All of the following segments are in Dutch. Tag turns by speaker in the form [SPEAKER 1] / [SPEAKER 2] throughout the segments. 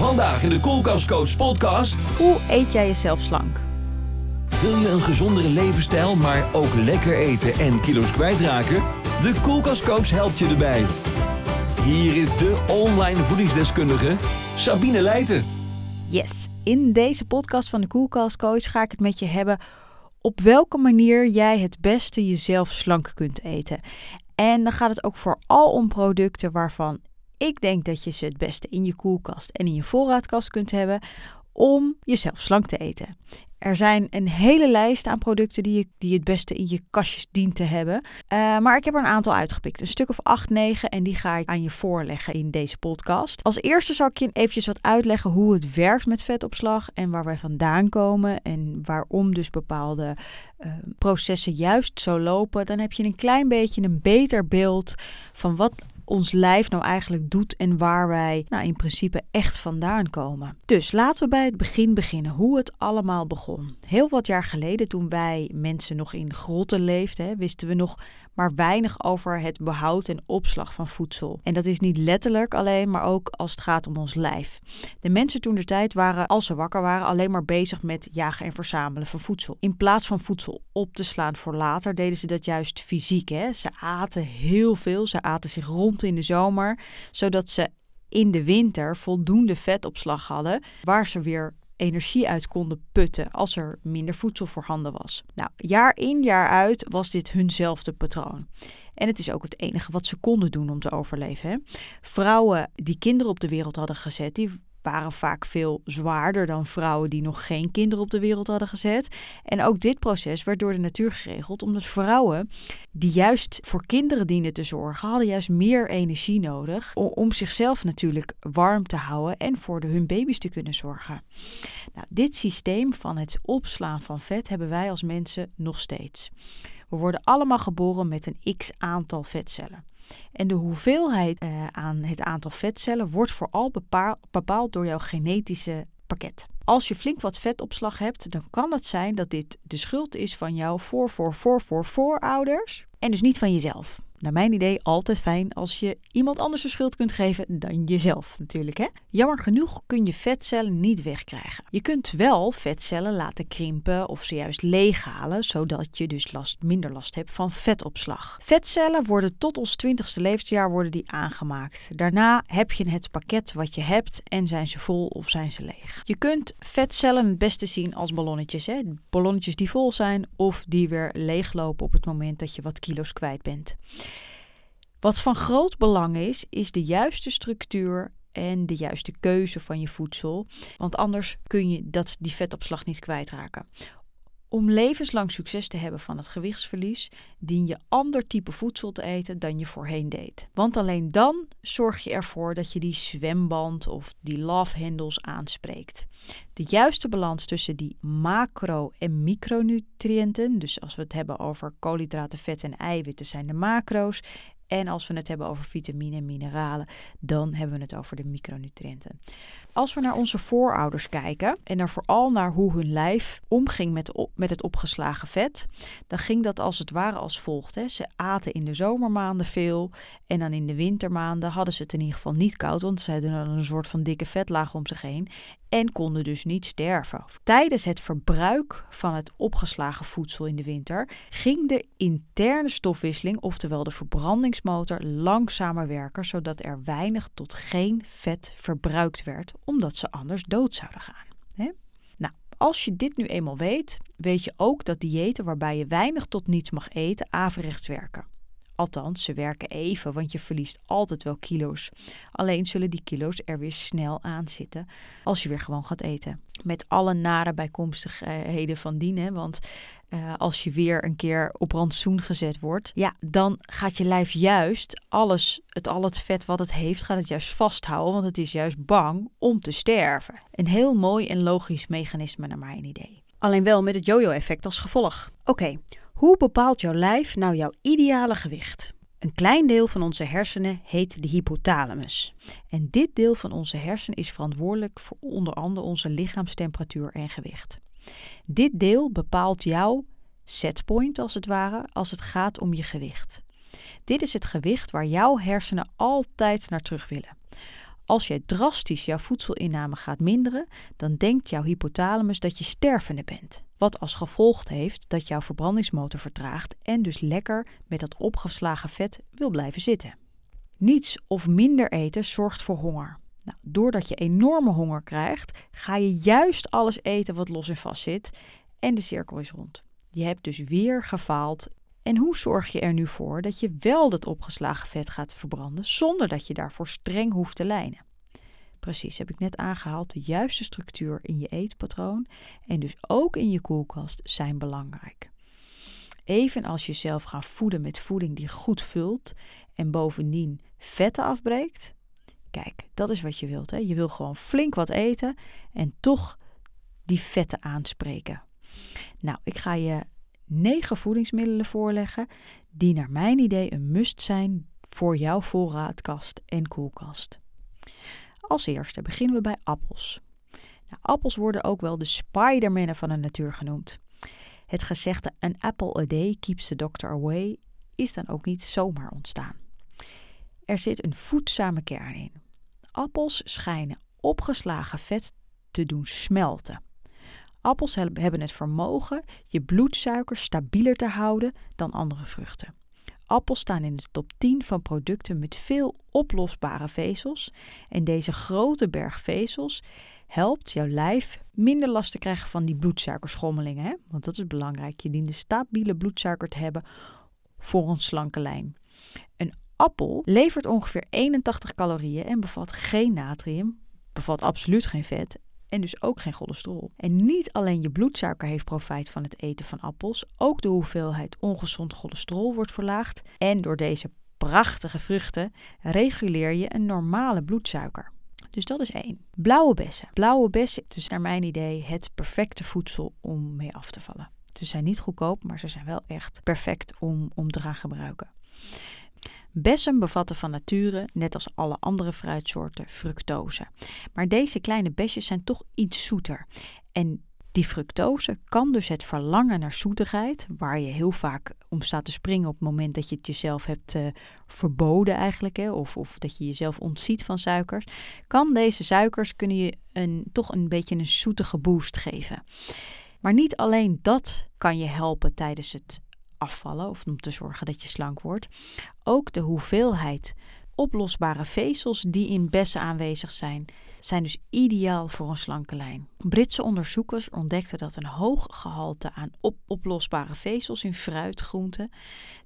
[SPEAKER 1] Vandaag in de Koelkastcoach podcast.
[SPEAKER 2] Hoe eet jij jezelf slank?
[SPEAKER 1] Wil je een gezondere levensstijl, maar ook lekker eten en kilo's kwijtraken? De Koelkastcoach helpt je erbij. Hier is de online voedingsdeskundige Sabine Leijten.
[SPEAKER 2] Yes, in deze podcast van de Koelkast Coach ga ik het met je hebben op welke manier jij het beste jezelf slank kunt eten. En dan gaat het ook vooral om producten waarvan ik denk dat je ze het beste in je koelkast en in je voorraadkast kunt hebben om jezelf slank te eten. Er zijn een hele lijst aan producten die je, die het beste in je kastjes dient te hebben. Uh, maar ik heb er een aantal uitgepikt. Een stuk of 8, 9 en die ga ik aan je voorleggen in deze podcast. Als eerste zal ik je eventjes wat uitleggen hoe het werkt met vetopslag en waar wij vandaan komen en waarom dus bepaalde uh, processen juist zo lopen. Dan heb je een klein beetje een beter beeld van wat ons lijf nou eigenlijk doet en waar wij nou in principe echt vandaan komen. Dus laten we bij het begin beginnen, hoe het allemaal begon. Heel wat jaar geleden, toen wij mensen nog in grotten leefden, wisten we nog maar weinig over het behoud en opslag van voedsel. En dat is niet letterlijk alleen, maar ook als het gaat om ons lijf. De mensen toen de tijd waren, als ze wakker waren, alleen maar bezig met jagen en verzamelen van voedsel. In plaats van voedsel op te slaan voor later, deden ze dat juist fysiek. Hè? Ze aten heel veel, ze aten zich rond in de zomer, zodat ze in de winter voldoende vetopslag hadden, waar ze weer energie uit konden putten als er minder voedsel voorhanden was. Nou, jaar in jaar uit was dit hunzelfde patroon. En het is ook het enige wat ze konden doen om te overleven. Hè? Vrouwen die kinderen op de wereld hadden gezet, die waren vaak veel zwaarder dan vrouwen die nog geen kinderen op de wereld hadden gezet. En ook dit proces werd door de natuur geregeld, omdat vrouwen die juist voor kinderen dienden te zorgen, hadden juist meer energie nodig om, zichzelf natuurlijk warm te houden en voor hun baby's te kunnen zorgen. Nou, dit systeem van het opslaan van vet hebben wij als mensen nog steeds. We worden allemaal geboren met een x aantal vetcellen. En de hoeveelheid uh, aan het aantal vetcellen wordt vooral bepaald door jouw genetische pakket. Als je flink wat vetopslag hebt, dan kan het zijn dat dit de schuld is van jouw voor, voor, voor, voor, voorouders en dus niet van jezelf naar mijn idee altijd fijn als je iemand anders de schuld kunt geven dan jezelf natuurlijk. Hè? Jammer genoeg kun je vetcellen niet wegkrijgen. Je kunt wel vetcellen laten krimpen of ze juist leeghalen, zodat je dus last, minder last hebt van vetopslag. Vetcellen worden tot ons 20ste levensjaar worden die aangemaakt. Daarna heb je het pakket wat je hebt en zijn ze vol of zijn ze leeg. Je kunt vetcellen het beste zien als ballonnetjes. Hè? Ballonnetjes die vol zijn of die weer leeglopen op het moment dat je wat kilo's kwijt bent. Wat van groot belang is, is de juiste structuur en de juiste keuze van je voedsel. Want anders kun je dat, die vetopslag niet kwijtraken. Om levenslang succes te hebben van het gewichtsverlies, dien je ander type voedsel te eten dan je voorheen deed. Want alleen dan zorg je ervoor dat je die zwemband of die love handles aanspreekt. De juiste balans tussen die macro- en micronutriënten, dus als we het hebben over koolhydraten, vet en eiwitten, zijn de macro's en als we het hebben over vitamine en mineralen, dan hebben we het over de micronutriënten. Als we naar onze voorouders kijken en er vooral naar hoe hun lijf omging met, met het opgeslagen vet, dan ging dat als het ware als volgt. Hè. Ze aten in de zomermaanden veel en dan in de wintermaanden hadden ze het in ieder geval niet koud, want ze hadden een soort van dikke vetlaag om zich heen en konden dus niet sterven. Tijdens het verbruik van het opgeslagen voedsel in de winter ging de interne stofwisseling, oftewel de verbrandingsmotor, langzamer werken, zodat er weinig tot geen vet verbruikt werd omdat ze anders dood zouden gaan. Hè? Nou, als je dit nu eenmaal weet, weet je ook dat diëten waarbij je weinig tot niets mag eten averechts werken. Althans, ze werken even, want je verliest altijd wel kilo's. Alleen zullen die kilo's er weer snel aan zitten als je weer gewoon gaat eten. Met alle nare bijkomstigheden van dien. Want uh, als je weer een keer op rantsoen gezet wordt, ja, dan gaat je lijf juist alles, het, al het vet wat het heeft, gaat het juist vasthouden, want het is juist bang om te sterven. Een heel mooi en logisch mechanisme naar mijn idee. Alleen wel met het yo-yo-effect als gevolg. Oké, hoe bepaalt jouw lijf nou jouw ideale gewicht? Een klein deel van onze hersenen heet de hypothalamus. En dit deel van onze hersenen is verantwoordelijk voor onder andere onze lichaamstemperatuur en gewicht. Dit deel bepaalt jouw setpoint als het ware als het gaat om je gewicht. Dit is het gewicht waar jouw hersenen altijd naar terug willen. Als jij drastisch jouw voedselinname gaat minderen, dan denkt jouw hypothalamus dat je stervende bent. Wat als gevolg heeft dat jouw verbrandingsmotor vertraagt en dus lekker met dat opgeslagen vet wil blijven zitten. Niets of minder eten zorgt voor honger. Nou, doordat je enorme honger krijgt, ga je juist alles eten wat los en vast zit en de cirkel is rond. Je hebt dus weer gefaald. En hoe zorg je er nu voor dat je wel dat opgeslagen vet gaat verbranden zonder dat je daarvoor streng hoeft te lijnen? Precies, heb ik net aangehaald. De juiste structuur in je eetpatroon en dus ook in je koelkast zijn belangrijk. Even als je zelf gaat voeden met voeding die goed vult en bovendien vetten afbreekt. Kijk, dat is wat je wilt. Hè? Je wil gewoon flink wat eten en toch die vetten aanspreken. Nou, ik ga je negen voedingsmiddelen voorleggen die naar mijn idee een must zijn voor jouw voorraadkast en koelkast. Als eerste beginnen we bij appels. Nou, appels worden ook wel de Spidermannen van de natuur genoemd. Het gezegde an apple a day keeps the doctor away is dan ook niet zomaar ontstaan. Er zit een voedzame kern in. Appels schijnen opgeslagen vet te doen smelten. Appels hebben het vermogen je bloedsuiker stabieler te houden dan andere vruchten. Appels staan in de top 10 van producten met veel oplosbare vezels. En deze grote berg vezels helpt jouw lijf minder last te krijgen van die bloedsuikerschommelingen. Hè? Want dat is belangrijk. Je dient een stabiele bloedsuiker te hebben voor een slanke lijn. Een appel levert ongeveer 81 calorieën en bevat geen natrium, bevat absoluut geen vet en dus ook geen cholesterol. En niet alleen je bloedsuiker heeft profijt van het eten van appels, ook de hoeveelheid ongezond cholesterol wordt verlaagd. En door deze prachtige vruchten reguleer je een normale bloedsuiker. Dus dat is één. Blauwe bessen. Blauwe bessen is naar mijn idee het perfecte voedsel om mee af te vallen. Ze zijn niet goedkoop, maar ze zijn wel echt perfect om, om te gaan gebruiken. Bessen bevatten van nature, net als alle andere fruitsoorten, fructose. Maar deze kleine besjes zijn toch iets zoeter. En die fructose kan dus het verlangen naar zoetigheid, waar je heel vaak om staat te springen op het moment dat je het jezelf hebt uh, verboden eigenlijk, hè, of, of dat je jezelf ontziet van suikers, kan deze suikers kunnen je een, toch een beetje een zoetige boost geven. Maar niet alleen dat kan je helpen tijdens het afvallen of om te zorgen dat je slank wordt. Ook de hoeveelheid oplosbare vezels die in bessen aanwezig zijn, zijn dus ideaal voor een slanke lijn. Britse onderzoekers ontdekten dat een hoog gehalte aan op oplosbare vezels in fruit, groenten,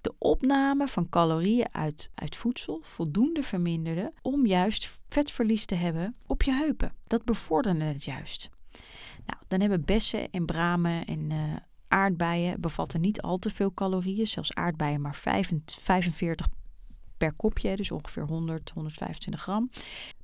[SPEAKER 2] de opname van calorieën uit, uit voedsel voldoende verminderde om juist vetverlies te hebben op je heupen. Dat bevorderde het juist. Nou, dan hebben bessen en bramen en uh, aardbeien bevatten niet al te veel calorieën, zelfs aardbeien maar 45 per kopje, dus ongeveer 100, 125 gram.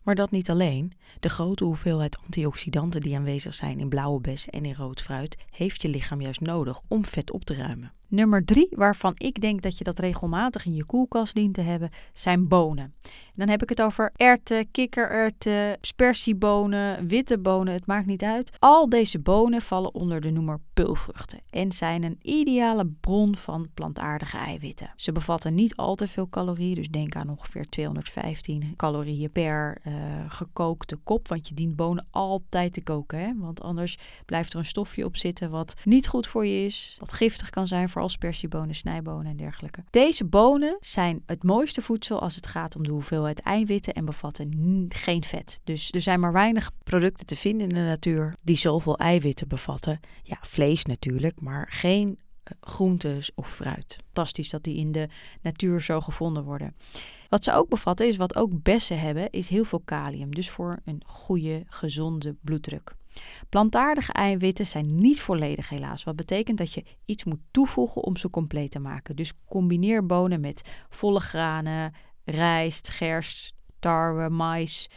[SPEAKER 2] Maar dat niet alleen. De grote hoeveelheid antioxidanten die aanwezig zijn in blauwe bessen en in rood fruit heeft je lichaam juist nodig om vet op te ruimen. Nummer drie, waarvan ik denk dat je dat regelmatig in je koelkast dient te hebben, zijn bonen. dan heb ik het over erwten, kikkererwten, spersiebonen, witte bonen, het maakt niet uit. Al deze bonen vallen onder de noemer pulvruchten en zijn een ideale bron van plantaardige eiwitten. Ze bevatten niet al te veel calorieën, dus denk aan ongeveer 215 calorieën per uh, gekookte kop. Want je dient bonen altijd te koken, hè? want anders blijft er een stofje op zitten wat niet goed voor je is, wat giftig kan zijn voor vooral spersiebonen, snijbonen en dergelijke. Deze bonen zijn het mooiste voedsel als het gaat om de hoeveelheid eiwitten en bevatten geen vet. Dus er zijn maar weinig producten te vinden in de natuur die zoveel eiwitten bevatten. Ja, vlees natuurlijk, maar geen eh, groentes of fruit. Fantastisch dat die in de natuur zo gevonden worden. Wat ze ook bevatten is wat ook bessen hebben, is heel veel kalium. Dus voor een goede, gezonde bloeddruk. Plantaardige eiwitten zijn niet volledig helaas, wat betekent dat je iets moet toevoegen om ze compleet te maken. Dus combineer bonen met volle granen, rijst, gerst, tarwe, mais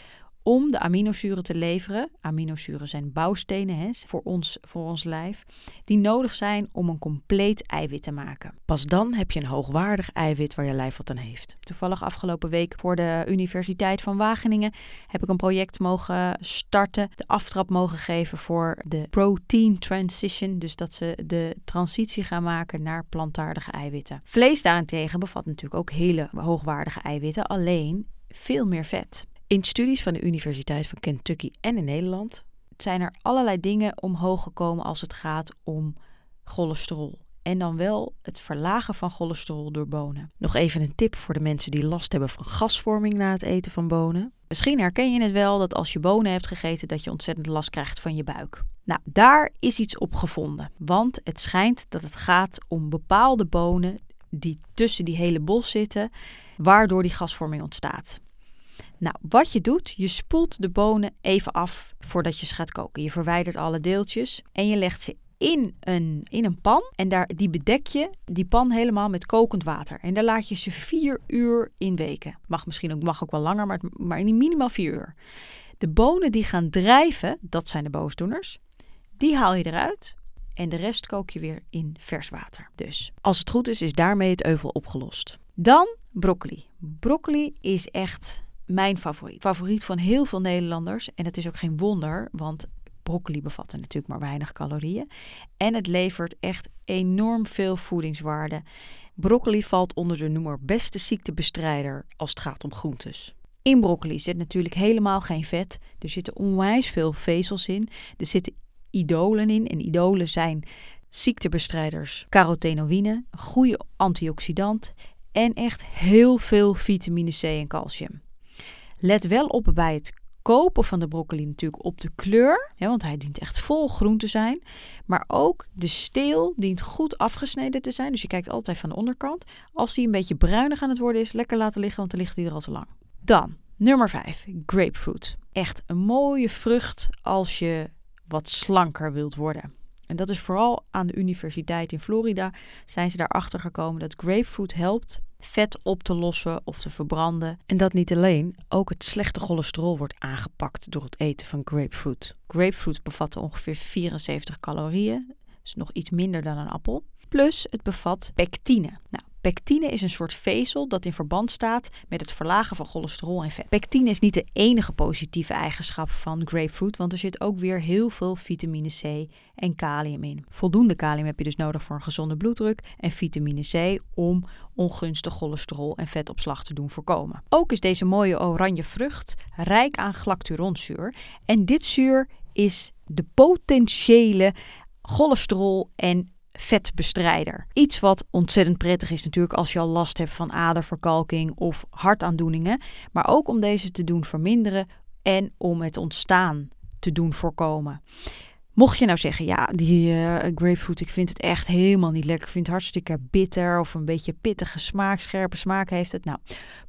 [SPEAKER 2] om de aminozuren te leveren. Aminozuren zijn bouwstenen hè, voor, ons, voor ons lijf, die nodig zijn om een compleet eiwit te maken. Pas dan heb je een hoogwaardig eiwit waar je lijf wat aan heeft. Toevallig afgelopen week voor de Universiteit van Wageningen heb ik een project mogen starten, de aftrap mogen geven voor de protein transition, dus dat ze de transitie gaan maken naar plantaardige eiwitten. Vlees daarentegen bevat natuurlijk ook hele hoogwaardige eiwitten, alleen veel meer vet. In studies van de Universiteit van Kentucky en in Nederland zijn er allerlei dingen omhoog gekomen als het gaat om cholesterol. En dan wel het verlagen van cholesterol door bonen. Nog even een tip voor de mensen die last hebben van gasvorming na het eten van bonen. Misschien herken je het wel dat als je bonen hebt gegeten dat je ontzettend last krijgt van je buik. Nou, daar is iets op gevonden. Want het schijnt dat het gaat om bepaalde bonen die tussen die hele bos zitten, waardoor die gasvorming ontstaat. Nou, wat je doet, je spoelt de bonen even af voordat je ze gaat koken. Je verwijdert alle deeltjes en je legt ze in een, in een pan. En daar, die bedek je, die pan helemaal met kokend water. En daar laat je ze vier uur in weken. Mag misschien ook, mag ook wel langer, maar, maar in minimaal vier uur. De bonen die gaan drijven, dat zijn de boosdoeners. Die haal je eruit en de rest kook je weer in vers water. Dus als het goed is, is daarmee het euvel opgelost. Dan broccoli. Broccoli is echt mijn favoriet. Favoriet van heel veel Nederlanders. En het is ook geen wonder, want broccoli bevat natuurlijk maar weinig calorieën. En het levert echt enorm veel voedingswaarde. Broccoli valt onder de noemer beste ziektebestrijder als het gaat om groentes. In broccoli zit natuurlijk helemaal geen vet. Er zitten onwijs veel vezels in. Er zitten idolen in. En idolen zijn ziektebestrijders, carotenoïne, een goede antioxidant en echt heel veel vitamine C en calcium. Let wel op bij het kopen van de broccoli natuurlijk op de kleur, hè, want hij dient echt vol groen te zijn. Maar ook de steel dient goed afgesneden te zijn, dus je kijkt altijd van de onderkant. Als die een beetje bruinig aan het worden is, lekker laten liggen, want dan ligt hij er al te lang. Dan, nummer 5, grapefruit. Echt een mooie vrucht als je wat slanker wilt worden. En dat is vooral aan de universiteit in Florida zijn ze daarachter gekomen dat grapefruit helpt vet op te lossen of te verbranden. En dat niet alleen, ook het slechte cholesterol wordt aangepakt door het eten van grapefruit. Grapefruit bevat ongeveer 74 calorieën, dus nog iets minder dan een appel. Plus het bevat pectine. Nou, Pectine is een soort vezel dat in verband staat met het verlagen van cholesterol en vet. Pectine is niet de enige positieve eigenschap van grapefruit, want er zit ook weer heel veel vitamine C en kalium in. Voldoende kalium heb je dus nodig voor een gezonde bloeddruk en vitamine C om ongunstig cholesterol en vetopslag te doen voorkomen. Ook is deze mooie oranje vrucht rijk aan galacturonzuur en dit zuur is de potentiële cholesterol en vetbestrijder. Iets wat ontzettend prettig is natuurlijk als je al last hebt van aderverkalking of hartaandoeningen, maar ook om deze te doen verminderen en om het ontstaan te doen voorkomen. Mocht je nou zeggen, ja, die uh, grapefruit, ik vind het echt helemaal niet lekker. Ik vind het hartstikke bitter of een beetje pittige smaak, scherpe smaak heeft het. Nou,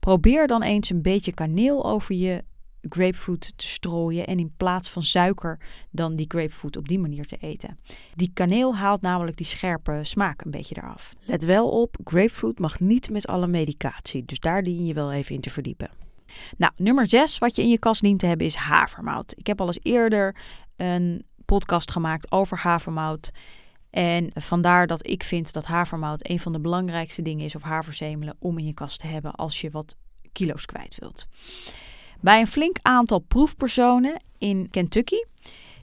[SPEAKER 2] probeer dan eens een beetje kaneel over je grapefruit te strooien en in plaats van suiker dan die grapefruit op die manier te eten. Die kaneel haalt namelijk die scherpe smaak een beetje eraf. Let wel op, grapefruit mag niet met alle medicatie, dus daar dien je wel even in te verdiepen. Nou, nummer 6 wat je in je kast dient te hebben is havermout. Ik heb al eens eerder een podcast gemaakt over havermout. En vandaar dat ik vind dat havermout een van de belangrijkste dingen is, of haverzemelen, om in je kast te hebben als je wat kilo's kwijt wilt. Bij een flink aantal proefpersonen in Kentucky,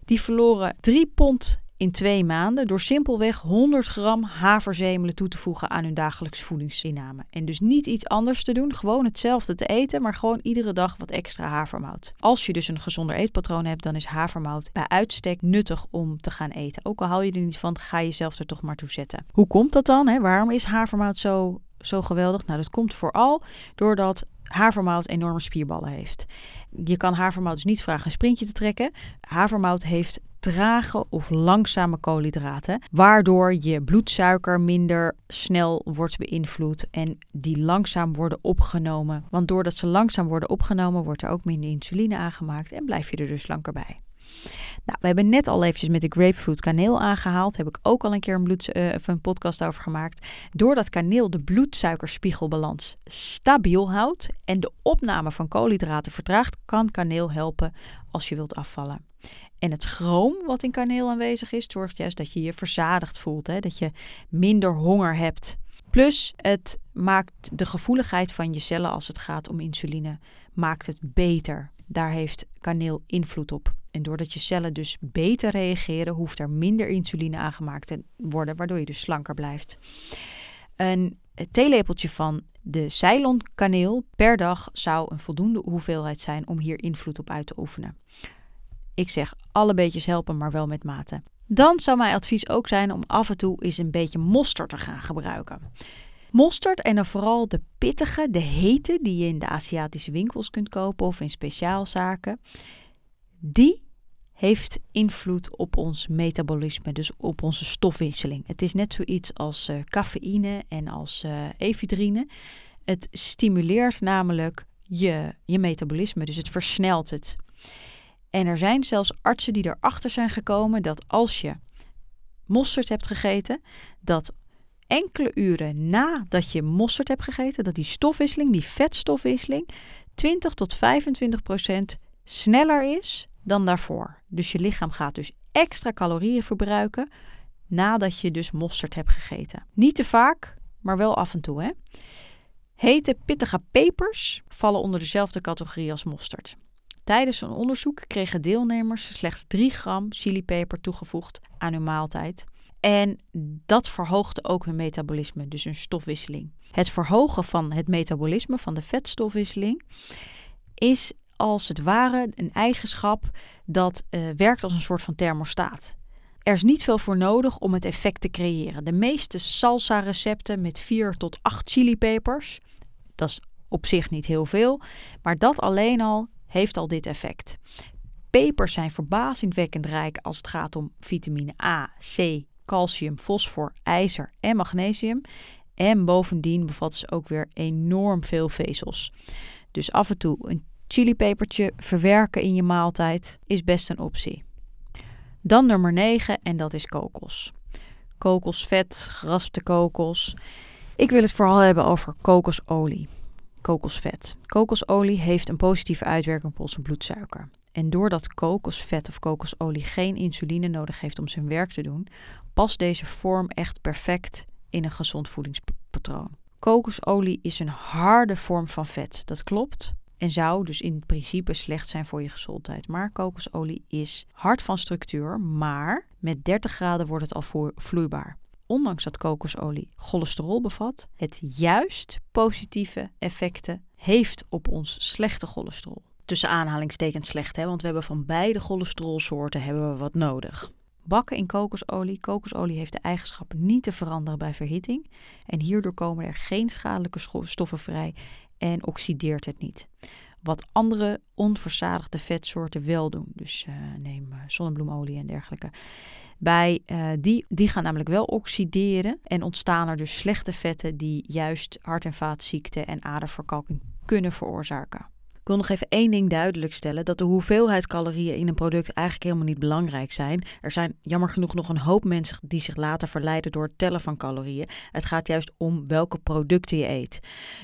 [SPEAKER 2] die verloren 3 pond in twee maanden door simpelweg 100 gram haverzemelen toe te voegen aan hun dagelijks voedingsinname. En dus niet iets anders te doen, gewoon hetzelfde te eten, maar gewoon iedere dag wat extra havermout. Als je dus een gezonder eetpatroon hebt, dan is havermout bij uitstek nuttig om te gaan eten. Ook al hou je er niet van, ga je zelf er toch maar toe zetten. Hoe komt dat dan? Hè? Waarom is havermout zo, zo geweldig? Nou, dat komt vooral doordat havermout enorme spierballen heeft. Je kan havermout dus niet vragen een sprintje te trekken. Havermout heeft trage of langzame koolhydraten, waardoor je bloedsuiker minder snel wordt beïnvloed en die langzaam worden opgenomen. Want doordat ze langzaam worden opgenomen, wordt er ook minder insuline aangemaakt en blijf je er dus langer bij. Nou, we hebben net al eventjes met de grapefruit kaneel aangehaald. Heb ik ook al een keer een, bloed, uh, een podcast over gemaakt. Doordat kaneel de bloedsuikerspiegelbalans stabiel houdt en de opname van koolhydraten vertraagt, kan kaneel helpen als je wilt afvallen. En het schroom wat in kaneel aanwezig is, zorgt juist dat je je verzadigd voelt. Hè? Dat je minder honger hebt. Plus, het maakt de gevoeligheid van je cellen als het gaat om insuline, maakt het beter. Daar heeft kaneel invloed op. En doordat je cellen dus beter reageren, hoeft er minder insuline aangemaakt te worden, waardoor je dus slanker blijft. Een theelepeltje van de Ceylon-kaneel per dag zou een voldoende hoeveelheid zijn om hier invloed op uit te oefenen. Ik zeg alle beetjes helpen, maar wel met mate. Dan zou mijn advies ook zijn om af en toe eens een beetje mosterd te gaan gebruiken. Mosterd en dan vooral de pittige, de hete, die je in de Aziatische winkels kunt kopen of in speciaalzaken. Die heeft invloed op ons metabolisme, dus op onze stofwisseling. Het is net zoiets als uh, cafeïne en als uh, efedrine. Het stimuleert namelijk je, je metabolisme, dus het versnelt het. En er zijn zelfs artsen die erachter zijn gekomen dat als je mosterd hebt gegeten, dat enkele uren nadat je mosterd hebt gegeten, dat die stofwisseling, die vetstofwisseling, 20 tot 25 procent sneller is dan daarvoor. Dus je lichaam gaat dus extra calorieën verbruiken nadat je dus mosterd hebt gegeten. Niet te vaak, maar wel af en toe. Hè? Hete pittige pepers vallen onder dezelfde categorie als mosterd. Tijdens een onderzoek kregen deelnemers slechts 3 gram chilipeper toegevoegd aan hun maaltijd. En dat verhoogde ook hun metabolisme, dus hun stofwisseling. Het verhogen van het metabolisme, van de vetstofwisseling, is als het ware een eigenschap dat uh, werkt als een soort van thermostaat. Er is niet veel voor nodig om het effect te creëren. De meeste salsa-recepten met 4 tot 8 chilipepers, dat is op zich niet heel veel, maar dat alleen al heeft al dit effect. Pepers zijn verbazingwekkend rijk als het gaat om vitamine A, C, calcium, fosfor, ijzer en magnesium. En bovendien bevatten ze ook weer enorm veel vezels. Dus af en toe een chilipepertje verwerken in je maaltijd is best een optie. Dan nummer 9 en dat is kokos. Kokosvet, geraspte kokos. Ik wil het vooral hebben over kokosolie. Kokosvet. Kokosolie heeft een positieve uitwerking op onze bloedsuiker. En doordat kokosvet of kokosolie geen insuline nodig heeft om zijn werk te doen, past deze vorm echt perfect in een gezond voedingspatroon. Kokosolie is een harde vorm van vet, dat klopt. En zou dus in principe slecht zijn voor je gezondheid. Maar kokosolie is hard van structuur, maar met 30 graden wordt het al vloeibaar. Ondanks dat kokosolie cholesterol bevat, het juist positieve effecten heeft op ons slechte cholesterol. Tussen aanhalingstekens slecht, hè, want we hebben van beide cholesterolsoorten hebben we wat nodig. Bakken in kokosolie. Kokosolie heeft de eigenschap niet te veranderen bij verhitting. En hierdoor komen er geen schadelijke stoffen vrij en oxideert het niet. Wat andere onverzadigde vetsoorten wel doen. Dus uh, neem uh, zonnebloemolie en dergelijke. Bij uh, die, die gaan namelijk wel oxideren en ontstaan er dus slechte vetten die juist hart- en vaatziekten en aderverkalking kunnen veroorzaken. Ik wil nog even één ding duidelijk stellen: dat de hoeveelheid calorieën in een product eigenlijk helemaal niet belangrijk zijn. Er zijn jammer genoeg nog een hoop mensen die zich laten verleiden door het tellen van calorieën. Het gaat juist om welke producten je eet.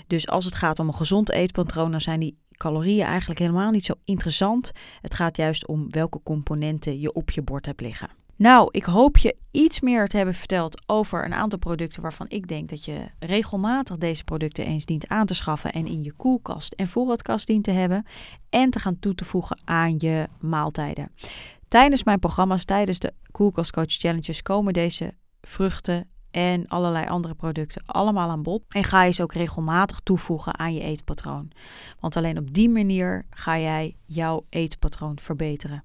[SPEAKER 2] Dus als het gaat om een gezond eetpatroon, dan zijn die calorieën eigenlijk helemaal niet zo interessant. Het gaat juist om welke componenten je op je bord hebt liggen. Nou, ik hoop je iets meer te hebben verteld over een aantal producten waarvan ik denk dat je regelmatig deze producten eens dient aan te schaffen en in je koelkast en voorraadkast dient te hebben en te gaan toe te voegen aan je maaltijden. Tijdens mijn programma's, tijdens de Koelkast Coach Challenges komen deze vruchten en allerlei andere producten allemaal aan bod. En ga je ze ook regelmatig toevoegen aan je eetpatroon. Want alleen op die manier ga jij jouw eetpatroon verbeteren.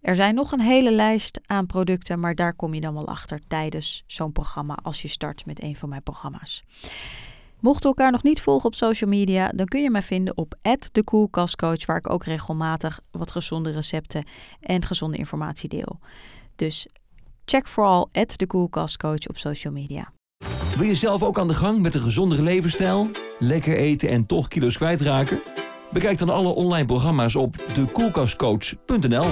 [SPEAKER 2] Er zijn nog een hele lijst aan producten, maar daar kom je dan wel achter tijdens zo'n programma als je start met een van mijn programma's. Mocht we elkaar nog niet volgen op social media, dan kun je mij vinden op @dekoelkastcoach, waar ik ook regelmatig wat gezonde recepten en gezonde informatie deel. Dus check vooral @dekoelkastcoach op social media.
[SPEAKER 1] Wil je zelf ook aan de gang met een gezondere levensstijl, lekker eten en toch kilo's kwijtraken? Bekijk dan alle online programma's op dekoelkastcoach.nl.